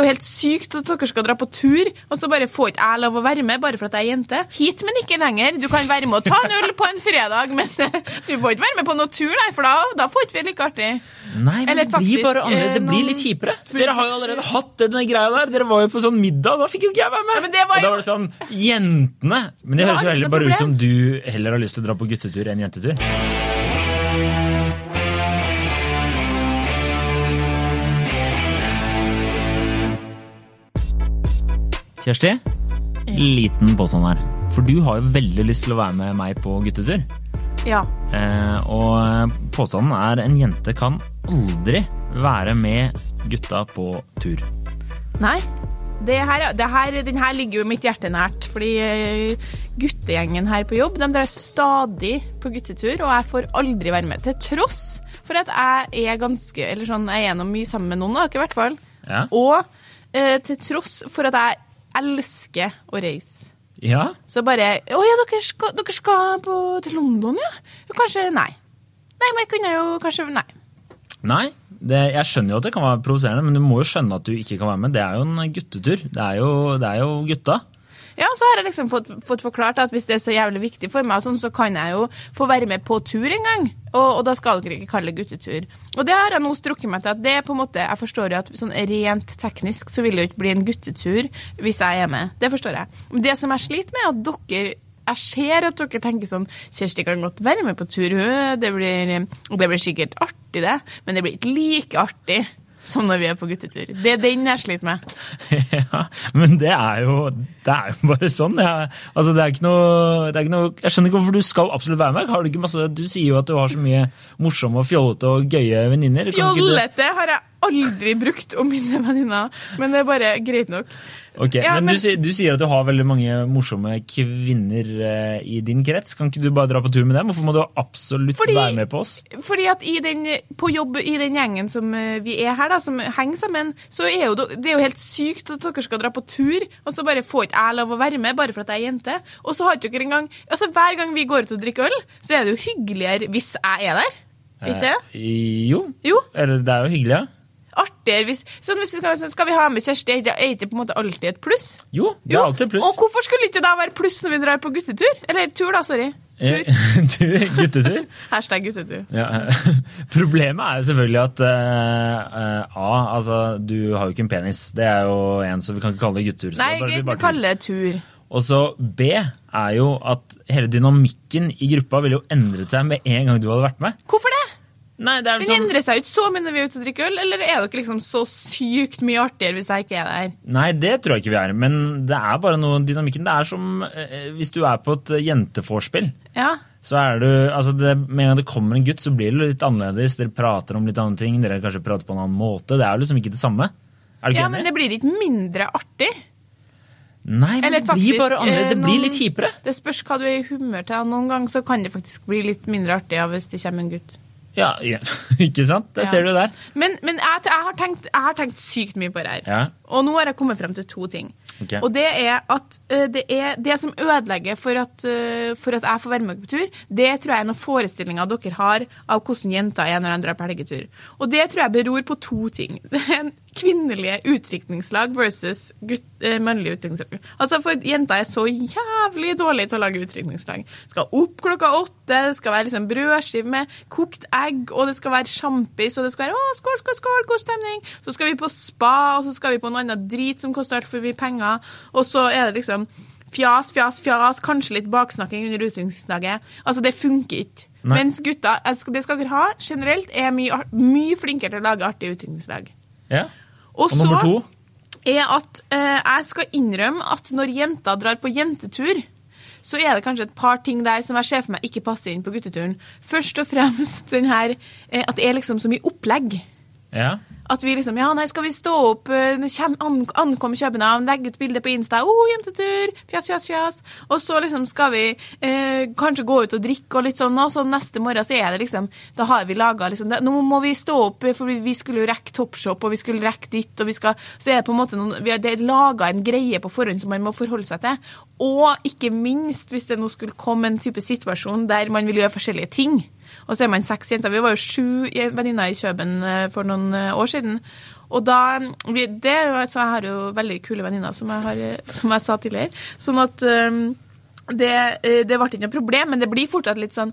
er jo helt sykt at dere skal dra på tur, og så bare får ikke jeg lov å være med bare for at jeg er jente. Hit, men ikke lenger. Du kan være med og ta en øl på en fredag, men du får ikke være med på noe tur, nei, for da, da får ikke vi like artig. Nei, men Eller det blir bare annerledes. Det eh, blir litt kjipere. Dere har jo allerede hatt denne greia der. Dere var jo på sånn middag, da fikk jo ikke jeg være med. Ja, men det var Og da var det sånn Jentene! Men det Det høres jo heller bare ut som du heller har lyst til å dra på guttetur enn jentetur. Kjersti, liten påstand her. For du har jo veldig lyst til å være med meg på guttetur. Ja. Eh, og påstanden er en jente kan aldri være med gutta på tur. Nei. Det her, det her, den her ligger jo mitt hjerte nært, fordi eh, guttegjengen her på jobb de drar stadig på guttetur, og jeg får aldri være med. Til tross for at jeg er ganske Eller sånn, jeg er gjennom mye sammen med noen av dere, i hvert fall. Ja. Og eh, til tross for at jeg elsker å reise. Ja, Så bare Å ja, dere skal, dere skal på, til London, ja? Kanskje Nei. Nei, men jeg kunne jo kanskje Nei. Nei, det, jeg skjønner jo at det kan være provoserende, men du må jo skjønne at du ikke kan være med. Det er jo en guttetur. Det er jo, det er jo gutta. Ja, så har jeg liksom fått, fått forklart at hvis det er så jævlig viktig for meg, sånn, så kan jeg jo få være med på tur en gang. Og, og da skal dere ikke kalle det guttetur. Og det har jeg nå strukket meg til at det er på en måte Jeg forstår jo at sånn rent teknisk så vil det jo ikke bli en guttetur hvis jeg er med. Det forstår jeg. Men det som jeg sliter med, er at dere jeg ser at dere tenker sånn Kjersti kan godt være med på tur. Det blir, det blir sikkert artig, det. Men det blir ikke like artig som når vi er på guttetur. Det er den jeg sliter med. ja, men det er jo, det er jo bare sånn. Jeg, altså, det er ikke noe, det er ikke noe Jeg skjønner ikke hvorfor du skal absolutt være med. Har du, ikke masse, du sier jo at du har så mye morsomme og fjollete og gøye venninner. Fjollete har jeg aldri brukt om mine venninner, men det er bare greit nok. Ok, Ja, men, men- Du, du sier at du har veldig mange morsomme kvinner eh, i din krets. Kan ikke du bare dra på tur med dem? Hvorfor må du absolutt Fordi- være med på oss? Fordi at i den, på jobb i den gjengen som eh, vi er her, da, som henger sammen, så er jo det er jo helt sykt at dere skal dra på tur, og så bare får ikke jeg lov å være med bare for at jeg er jente. Og så har ikke dere engang Altså Hver gang vi går ut og drikker øl, så er det jo hyggeligere hvis jeg er der. Ikke det? Eh, jo. Jo. Eller det er jo hyggelig, ja. Artigere hvis sånn hvis skal, sånn, skal vi ha med Kjersti, er ikke på en måte alltid et pluss? Jo, det er alltid pluss. Og hvorfor skulle ikke det da være pluss når vi drar på guttetur? Eller tur, da, sorry. Tur. Eh, guttetur. Hashtag guttetur. Ja. Problemet er jo selvfølgelig at uh, A, altså du har jo ikke en penis. Det er jo en, så vi kan ikke kalle det guttetur. Nei, vi kan kaller det tur. Og så B er jo at hele dynamikken i gruppa ville jo endret seg med en gang du hadde vært med. Hvorfor det? Nei, det er Den sånn... endrer seg ikke så mye når vi er ute og drikker øl, eller er dere liksom så sykt mye artigere hvis jeg ikke er der? Nei, det tror jeg ikke vi er. Men det er bare noe dynamikken. Det er som eh, hvis du er på et jenteforspill, jentevorspiel. Ja. Så er du, altså det, Med en gang det kommer en gutt, så blir det litt annerledes. Dere prater om litt andre ting. Dere kanskje prater på en annen måte. Det er jo liksom ikke det samme. Er du ikke ja, men det blir ikke mindre artig. Nei, men Eller det blir bare annerledes. Det eh, blir noen- litt kjipere. Det spørs hva du er i humør til. Noen ganger så kan det faktisk bli litt mindre artig hvis det kommer en gutt. Ja, ja. ikke sant? Det Ja. ser du der. Men, men jeg, jeg, har tenkt, jeg har tenkt sykt mye på det her. Ja. Og nå har jeg kommet frem til to ting. Ok. Og det er at eh, det, er, det som ødelegger for at, eh, for at jeg får være med på tur, det tror jeg er noen forestillinger dere har av hvordan jenter er når de drar på helgetur. Og det tror jeg beror på to ting. Det er en kvinnelige utdrikningslag versus gutt, eh, mannlige utdrikningslag. Altså, for jenter er så jævlig dårlige til å lage utdrikningslag. Skal opp klokka åtte, det skal være liksom brødskive med kokt egg, og det skal være sjampis, og det skal være å, skål, skål, skål, god stemning. Så skal vi på spa, og så skal vi på noe annet drit som koster altfor mye penger, og så er det liksom fjas, fjas, fjas, kanskje litt baksnakking under utenriksdagen. Altså, det funker ikke. Nei. Mens gutta, det skal dere ha, generelt er mye, mye flinkere til å lage artig utenriksdag. Ja. Og, Og nummer to? er at eh, jeg skal innrømme at når jenter drar på jentetur, så er det kanskje et par ting der som jeg ser for meg ikke passer inn på gutteturen. Først og fremst den her eh, at det er liksom så mye opplegg. Ja. At vi liksom Ja, nei, skal vi stå opp, eh, kjem, an, ankomme København, legge ut bilde på Insta, oh, jentetur, fjas, fjas, fjas. Og så liksom skal vi eh, kanskje gå ut og drikke og litt sånn, og så neste morgen så er det liksom Da har vi laga liksom det, Nå må vi stå opp, eh, for vi skulle jo rekke Topshop, og vi skulle rekke ditt, og vi skal Så er det på en måte noen vi har, Det er laga en greie på forhånd som man må forholde seg til. Og ikke minst hvis det nå skulle komme en type situasjon der man vil gjøre forskjellige ting. Og så er man seks jenter. Vi var jo sju venninner i Kjøben eh, for noen eh, år siden. Og da det, er jo- så Jeg har jo veldig kule venninner, som, har- som jeg sa tidligere. Sånn at det, eh, det ble ikke noe problem, men det blir fortsatt litt sånn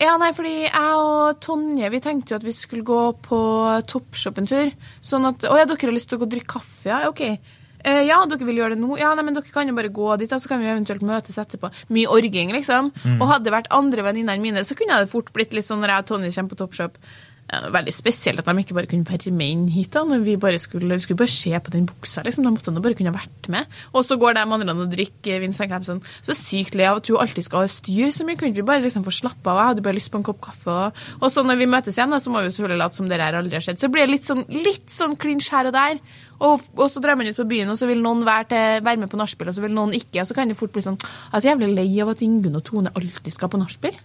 Ja, nei, fordi jeg og Tonje vi tenkte jo at vi skulle gå på Toppshop en tur. Sånn at Å ja, dere har lyst til å gå og drikke kaffe? Ja, OK. Eh, ja, dere vil gjøre det nå? Ja, nei, men dere kan jo bare gå dit, da, så kan vi eventuelt møtes etterpå. Mye orging, liksom. Og hadde det vært andre venninnene mine, så kunne det fort blitt litt sånn når jeg og Tonje kommer på Toppshop. Veldig spesielt at de ikke bare kunne være med inn hit. da, når Vi bare skulle, vi skulle bare se på den buksa. liksom, Da måtte de bare kunne ha vært med. Og så går de andre og drikker Vincent sånn, så sykt lei av at hun alltid skal styre så mye. Kunne vi bare liksom få slappe av? Jeg hadde bare lyst på en kopp kaffe. Og, så når vi møtes igjen, da, så må vi selvfølgelig late som det her aldri har skjedd. Så blir det litt sånn, litt sånn klinsj her og der. Og, og så drar man ut på byen, og så vil noen være, til, være med på nachspiel, og så vil noen ikke. Og så kan det fort bli sånn Jeg er så jævlig lei av at Ingunn og Tone alltid skal på nachspiel.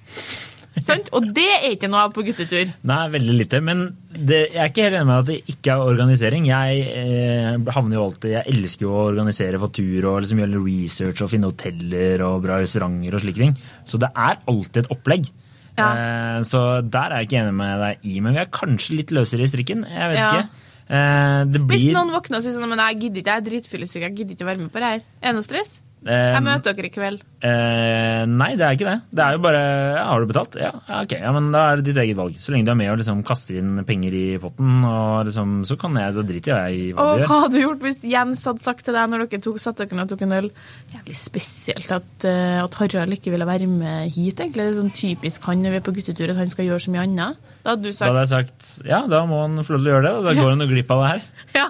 Sant? Og det er ikke noe av på guttetur. Nei, veldig lite. Men det, jeg er ikke helt enig med at det ikke er organisering. Jeg eh, havner jo alltid, jeg elsker jo å organisere for tur og liksom gjøre research og finne hoteller og bra restauranter og slike ting. Så det er alltid et opplegg. Ja. Eh, så der er jeg ikke enig med deg i. Men vi er kanskje litt løsere i strikken. Jeg vet Ja. ikke. Eh, det Hvis noen våkner og sier sånn, men jeg gidder ikke, jeg er dritfyllesyk, jeg gidder ikke å være med på det her. Er det noe stress? Jeg møter dere i kveld. Eh, nei, det er ikke det. Det er jo bare ja, Har du betalt? Ja, ja, ok. Ja, men da er det ditt eget valg. Så lenge du er med og liksom kaster inn penger i potten, liksom, så kan jeg, da driter jeg i hva Og du hva hadde du gjort hvis Jens hadde sagt til deg når dere tok, satt dere ned og tok en øl Jævlig spesielt at, eh, at Harald ikke ville være med hit, egentlig. Det er sånn typisk han når vi er på guttetur, at han skal gjøre så mye annet. Da hadde du Da hadde jeg sagt ja, da må han få lov til å gjøre det. Da går han jo glipp av det her. Ja.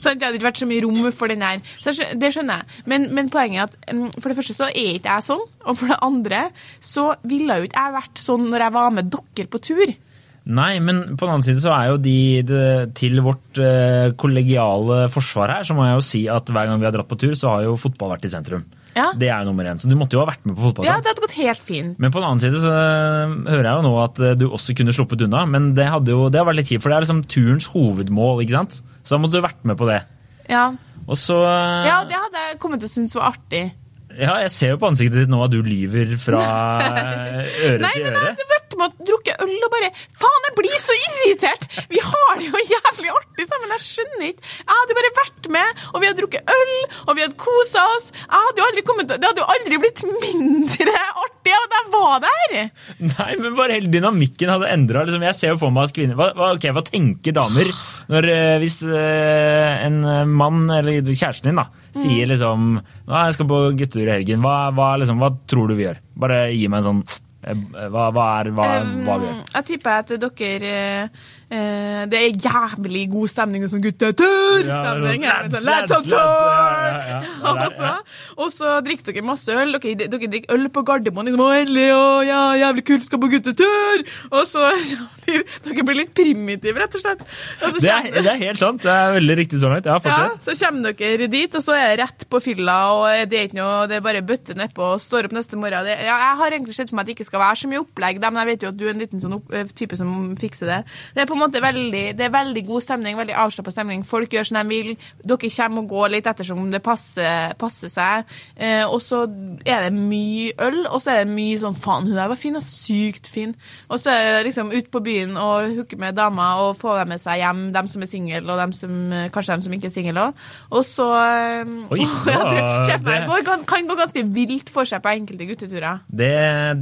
Sant? Det hadde ikke vært så mye rom for den her. Så det skjønner jeg. Men, men poenget er at mm, for det første så er ikke jeg sånn, og for det andre så ville jo ikke jeg vært sånn når jeg var med dere på tur. Nei, men på den annen side så er jo de, de til vårt eh, kollegiale forsvar her, så må jeg jo si at hver gang vi har dratt på tur, så har jo fotball vært i sentrum. Ja. Det er jo nummer én. Så du måtte jo ha vært med på fotball. Ja, det hadde gått helt fint. Men på den annen side så øh, hører jeg jo nå at øh, du også kunne sluppet unna. Men det hadde jo det har vært litt kjipt, for det er liksom turens hovedmål. ikke sant? Så da måtte du vært med på det. Ja. Og så øh, ja, det hadde jeg kommet til å synes var artig. ja, jeg ser jo på ansiktet ditt nå at du lyver fra øre Nei, til men jeg hadde vært med og drukket øl og bare Faen, jeg blir så irritert! Vi har det jo jævlig artig sammen, jeg skjønner ikke. Jeg hadde bare vært med, og vi hadde drukket øl, og vi hadde kosa oss. Jeg hadde jo aldri kommet, Det hadde jo aldri blitt mindre artig av at jeg var der! Nei, men bare hele dynamikken hadde endra. Liksom, jeg ser jo for meg at kvinner hva, okay, ok, hva tenker damer når øh, hvis øh, en mann, eller kjæresten din, da, Mm. sier liksom Nå, jeg skal på guttetur i helgen. Hva, hva, liksom, hva tror du vi gjør? Bare gi meg en sånn eh, Hva, hva er hva, hva vi gjør? Jeg tipper at dere eh, eh, Det er jævlig god stemning og sånn guttetur-stemning. Ja, lads, sånn, lads, lads, ja, ja, ja. Ja, Og så, drikker dere masse øl. Dere, dere drikker øl på Gardermoen. Liksom, «Å, endelig, å, ja, jævlig kult, skal på guttetur! Og så Dere blir litt primitive, rett og slett. Og Det er, det er helt sant. Det er veldig riktig så langt. Ja, fortsett. så kommer dere dit, og så er det rett på fylla, og det er ikke noe, det er bare bøtte nedpå og står opp neste morgen. Det, ja, jeg har egentlig sett for meg at det ikke skal være så mye opplegg, da, men jeg vet jo at du er en liten sånn opp, eh, type som fikser det. Det er på en måte veldig, det er veldig god stemning, veldig avslappa stemning. Folk gjør som de vil. Dere kommer og går litt ettersom det passer, passer seg. Eh, og så er det mye øl, og så er det mye sånn faen, hun der var fin, og sykt fin. Og så er det liksom ut på byen og hooke med damer og få dem med seg hjem, dem som er single, og dem som, eh, kanskje dem som ikke er single òg. Og så eh, Oi, ja, Sjef meg, det- går, kan, kan gå ganske vilt for seg på enkelte gutteturer. Det,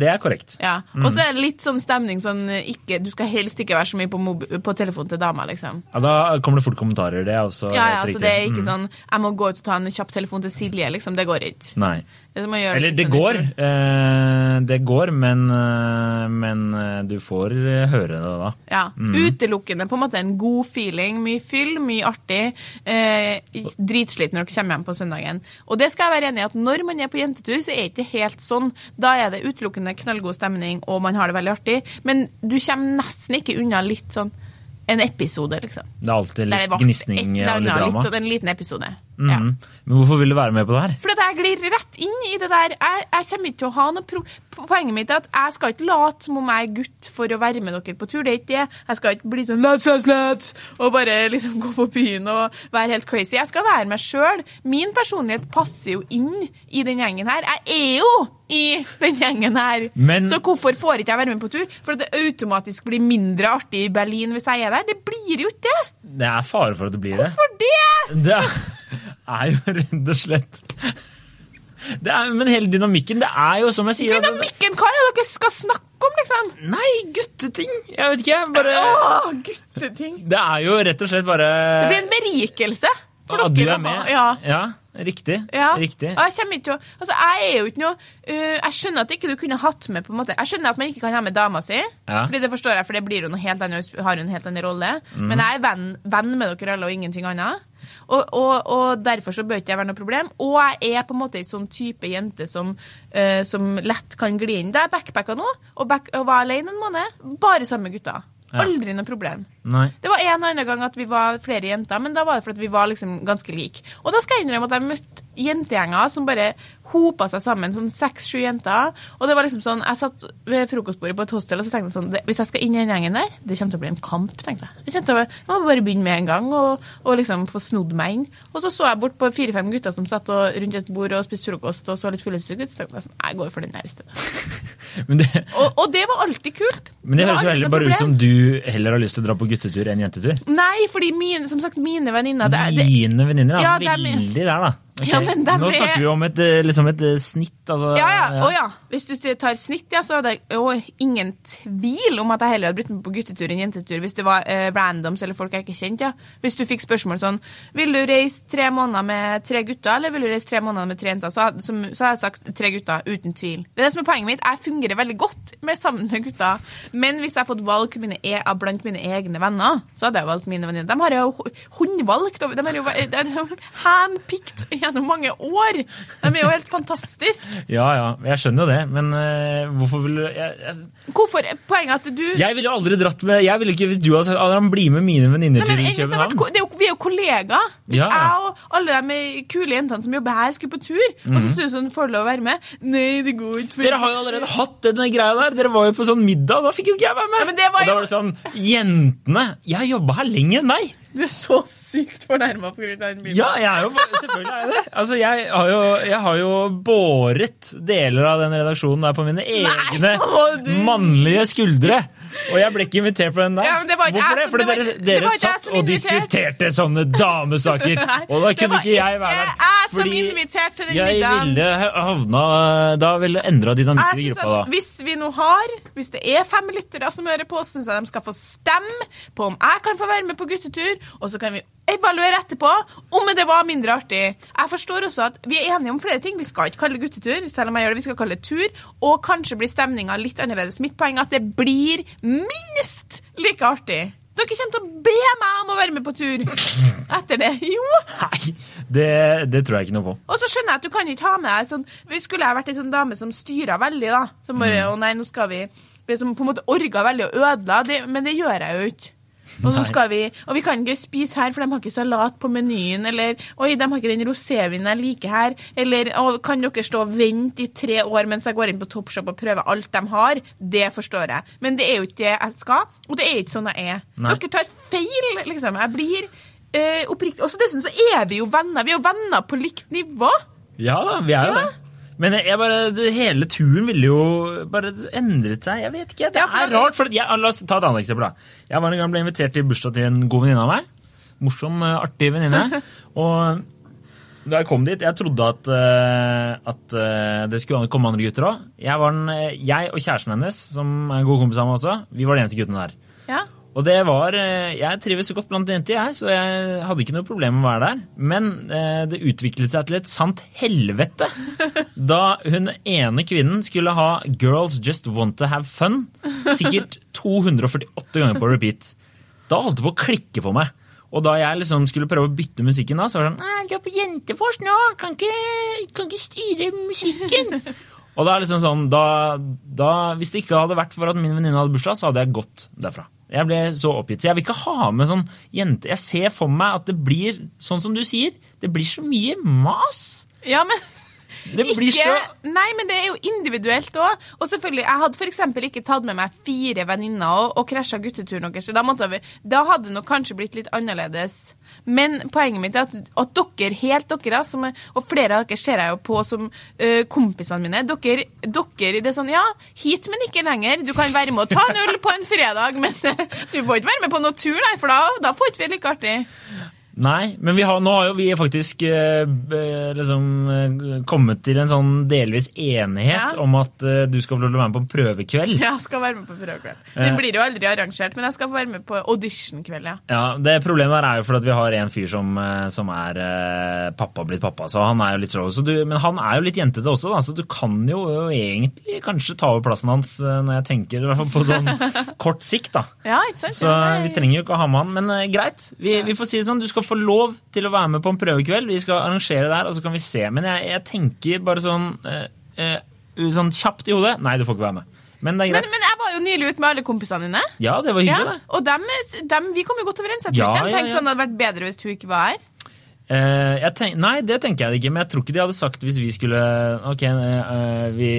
det er korrekt. Ja. Og så er det litt sånn stemning sånn eh, ikke, Du skal helst ikke være så mye på, mob på telefonen til dama, liksom. Ja, da kommer det fort kommentarer. Det er også Ja, ja, helt så det er ikke Mm. sånn Jeg må gå ut og ta en kjapp telefon til Silje, liksom. Det går ikke. Nei. Eller det går, eh, det går, men, eh, men eh, du får eh, høre det da. Ja. Utelukkende på en måte en god feeling. Mye fyll, mye artig. Eh, dritsliten når dere kommer hjem på søndagen. Og det skal jeg være enig i at når man er på jentetur, så er det ikke helt sånn. Da er det utelukkende knallgod stemning, og man har det veldig artig. Men du kommer nesten ikke unna litt sånn en episode, liksom. Det er alltid litt gnisning og litt drama. Litt sånn en liten episode. Ja. Mhm. Men hvorfor vil du være med på det her? Fordi jeg glir rett inn i det der. Jeg, jeg kommer ikke til å ha noe pro poenget mitt er at jeg skal ikke late som om jeg er gutt for å være med dere på tur. Det er ikke det. Jeg skal ikke bli sånn let's, let's, let's, og bare liksom gå på byen og være helt crazy. Jeg skal være meg sjøl. Min personlighet passer jo inn i den gjengen her. Jeg er jo i den gjengen her. Men- Så hvorfor får ikke jeg være med på tur? For at det automatisk blir mindre artig i Berlin hvis jeg er der? Det blir jo ikke det. Det er fare for at det blir det. Hvorfor det! Det er, er jo rett og slett det er, Men hele dynamikken, det er jo som jeg sier altså, Dynamikken, hva er det dere skal snakke om, liksom? Nei, gutteting! Jeg vet ikke, bare Åh, gutteting. Det er jo rett og slett bare Det blir en berikelse for at du er med. Ja. ja riktig. Ja. Riktig. Jeg kommer ikke Altså, jeg er jo ikke noe uh, Jeg skjønner at ikke du kunne hatt med på en måte Jeg skjønner at man ikke kan ha med dama si, Ja. Fordi det forstår jeg, for det blir jo noe helt annet, har jo en helt annen rolle. Mm. Men jeg er venn, venn med dere alle og ingenting annet. Og, og, og derfor så bør ikke det være noe problem. Og jeg er på en måte en sånn type jente som, uh, som lett kan gli inn. Da jeg backpacka nå, og, back, og var alene en måned, bare sammen med gutta. Ja. Aldri noe problem. Nei. Det var en og annen gang at vi var flere jenter, men da var det fordi vi var liksom ganske like. Og da skal jeg innrømme at jeg møtte jentegjenger som bare hopa seg sammen, sånn seks-sju jenter. Og det var liksom sånn, jeg satt ved frokostbordet på et hostel og så tenkte jeg sånn, hvis jeg skal inn i den gjengen der, det kommer til å bli en kamp, tenkte jeg. Jeg, å- jeg må bare begynne med en gang og, og liksom få snodd meg inn. Og så så jeg bort på fire-fem gutter som satt og, rundt et bord og spiste frokost og så litt fyllesyke ut, så tenkte jeg sånn, jeg går for den der i stedet. Men det, Og, og det var alltid kult. men det høres jo heller bare ut som du heller har lyst til å dra på guttetur enn jentetur. Nei, fordi mine, som sagt, mine venninner Dine venninner er Ja, det veldig der, da. Ok. Ja, men dem Nå er- snakker vi om et, eh, liksom et eh, snitt. Altså, Ja, ja. Å ja. Hvis du tar snitt, ja, så er det jo ingen tvil om at jeg heller hadde blitt med på guttetur enn jentetur hvis det var eh, randoms eller folk jeg ikke kjente. Ja. Hvis du fikk spørsmål sånn Vil du reise tre måneder med tre gutter, eller vil du reise tre måneder med tre jenter? Så, som, så har jeg sagt tre gutter, uten tvil. Det er det som er poenget mitt. Jeg fungerer veldig godt med sammen med gutter. Men hvis jeg har fått valgt mine e blant mine egne venner, så hadde jeg valgt mine venner. De har jeg jo håndvalgt. De de er jo handpicked gjennom mange år. De er jo helt fantastiske. ja, ja. Jeg skjønner jo det, men uh, hvorfor vil du jeg, jeg, Hvorfor? Poenget at du jeg ville jo aldri dratt med Jeg ville ikke du hadde sagt Adrian, bli med mine venninner til vært, København. er jo, vi er jo kollegaer. Hvis Ja, ja. jeg og alle de kule jentene som jobber her, skulle på tur, og så syns du sånn Får lov å være med? Nei, det går ikke. Mhm. Dere har jo allerede hatt denne greia der. Dere var jo på sånn middag, da fikk jo ikke jeg være med. Ja, men det var Og da var det sånn Jentene! Jeg jobba her lenger enn deg! Du er så sykt fornærma pga. den bilen. Ja, jeg er jo, selvfølgelig er jeg det. Altså, jeg har, jo, jeg har jo båret deler av den redaksjonen der på mine egne Nei, mannlige skuldre. Og jeg ble ikke invitert på den der. Ja, men det var ikke Hvorfor jeg det? Fordi det var dere, dere det satt og diskuterte sånne damesaker. Nei, Og da kunne ikke jeg være der. jeg fordi inviterte til den jeg ville havna Da ville endra dynamikken i gruppa da. Hvis vi nå har, hvis det er fem lyttere som hører på, syns jeg de skal få stemme på om jeg kan få være med på guttetur, og så kan vi evaluere etterpå om det var mindre artig. Jeg forstår også at vi er enige om flere ting. Vi skal ikke kalle det guttetur, selv om jeg gjør det. Vi skal kalle det tur, og kanskje blir stemninga litt annerledes. Mitt poeng er at det blir minst like artig. Dere kommer til å be meg om å være med på tur etter det. Jo! Nei, det, det tror jeg ikke noe på. Og så skjønner jeg at du kan ikke ha med deg sånn vi Skulle jeg vært ei sånn dame som styra veldig, da. Som bare Mm. Å nei, nå skal vi Som på en måte orga veldig og ødela. Det, men det gjør jeg jo ikke. Og så skal vi Og vi kan ikke spise her, for de har ikke salat på menyen. Eller Oi, de har ikke den rosévinen jeg liker her. Eller kan dere stå og vente i tre år mens jeg går inn på Topshop og prøver alt de har? Det forstår jeg. Men det er jo ikke det jeg skal, og det er ikke sånn jeg er. Nei. Dere tar feil, liksom. Jeg blir eh, oppriktig Og så dessuten så er vi jo venner. Vi er jo venner på likt nivå. Ja da, vi er jo Ja. det. Men jeg bare, det, hele turen ville jo bare endret seg. Jeg vet ikke. Det er rart. For jeg, la oss ta et annet eksempel. da. Jeg var en gang ble invitert til bursdag til en god venninne av meg. Morsom, eh, artig venninne. Og da jeg kom dit, jeg trodde at, eh, at eh, det skulle komme andre gutter òg. Jeg, jeg og kjæresten hennes, som er en god kompis av meg også, vi var de eneste guttene der. Og det var eh, Jeg trives så godt blant jenter, jeg, så jeg hadde ikke noe problem med å være der. Men eh, det utviklet seg til et sant helvete da hun ene kvinnen skulle ha 'Girls Just Want To Have Fun' sikkert 248 ganger på repeat. Da holdt det på å klikke for meg. Og da jeg liksom skulle prøve å bytte musikken, da, så var det sånn «Nei, 'Du er på Jentefors nå, kan ikke, kan ikke styre musikken'. Og da er liksom sånn, da, da, Hvis det ikke hadde vært for at min venninne hadde bursdag, så hadde jeg gått derfra. Jeg ble så oppgitt. Så jeg vil ikke ha med sånn jente Jeg ser for meg at det blir sånn som du sier. Det blir så mye mas. Ja, men Det blir så Nei, men det er jo individuelt òg. Og selvfølgelig, jeg hadde f.eks. ikke tatt med meg fire venninner og, og krasja gutteturen deres. Da, vi, da hadde det nok kanskje blitt litt annerledes. Men poenget mitt er at, at dere, helt dere, som, og flere av dere ser jeg jo på som uh, kompisene mine dere, dere, det er sånn Ja, hit, men ikke lenger. Du kan være med og ta en øl på en fredag, men uh, du får ikke være med på noen tur, nei, for da, da får ikke vi like artig. Nei, men har, nå har jo vi faktisk eh, liksom, eh, kommet til en sånn delvis enighet ja. om at eh, du skal få være med på en prøvekveld. Ja, jeg skal være med på prøvekveld. Det eh. blir jo aldri arrangert, men jeg skal få være med på auditionkveld, ja. ja. Det Problemet der er jo fordi vi har en fyr som, eh, som er eh, pappa blitt pappa, så han er jo litt slow. Men han er jo litt jentete også, da, så du kan jo egentlig kanskje ta over plassen hans når jeg tenker, i hvert fall på sånn kort sikt, da. Ja, ikke sant? Så vi trenger jo ikke å ha med han, men greit. Vi, vi får si det sånn, du skal få lov til å være med på en prøvekveld. Vi skal arrangere det her, og så kan vi se. Men jeg, jeg tenker bare sånn, eh, eh, sånn kjapt i hodet Nei, du får ikke være med. Men det er greit. Men, men jeg var jo nylig ute med alle kompisene dine. Ja, det var hyggelig, ja, det. Og dem, dem, vi kom jo godt overens. Jeg tror ja, ikke de tenkte ja, ja. sånn det hadde vært bedre hvis hun ikke var her. Uh, tenk, nei, det tenker jeg ikke, men jeg tror ikke de hadde sagt hvis vi skulle Ok, uh, vi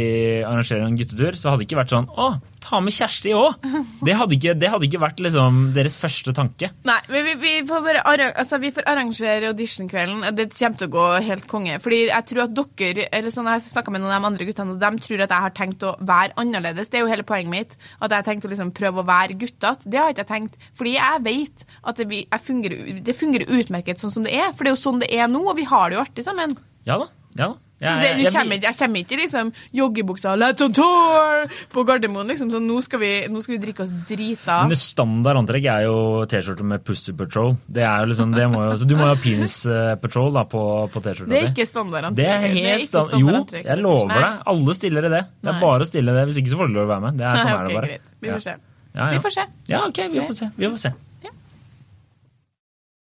arrangerer en guttetur, så hadde det ikke vært sånn Å, ta med Kjersti òg! Det, det, hadde ikke vært liksom deres første tanke. Nei, men vi, vi, får, bare, altså, vi får arrangere auditionkvelden. Det kommer til å gå helt konge. Fordi jeg tror at dere eller sånn, Jeg snakka med noen av de andre guttene, og de tror at jeg har tenkt å være annerledes. Det er jo hele poenget mitt. At jeg har tenkt å liksom prøve å være guttete. Det har jeg ikke tenkt. Fordi jeg vet at det, fungerer, det fungerer utmerket sånn som det er. For det er jo sånn det er nå, og vi har det jo artig sammen. Ja da, ja da. Ja, så det, jeg, jeg, kommer, jeg, kommer, ikke liksom joggebuksa 'let's on tour' på Gardermoen. liksom, så nå skal, vi, nå skal vi drikke oss drita. Men det standard antrekk er jo T-skjorte med Pussy Patrol. Det er jo liksom, det må jo, så Du må jo ha Penis uh, Patrol da, på, på T-skjorta di. Det er ikke standard antrekk. Det er helt standard, Jo, jeg lover deg. Alle stiller i det. Det er Nei. bare å stille det. Hvis ikke så får du lov å være med. Det er sånn Nei, okay, er det bare. Greit. Vi får se. Ja, ja. Vi får se. Ja, ok, vi får se. Vi får se.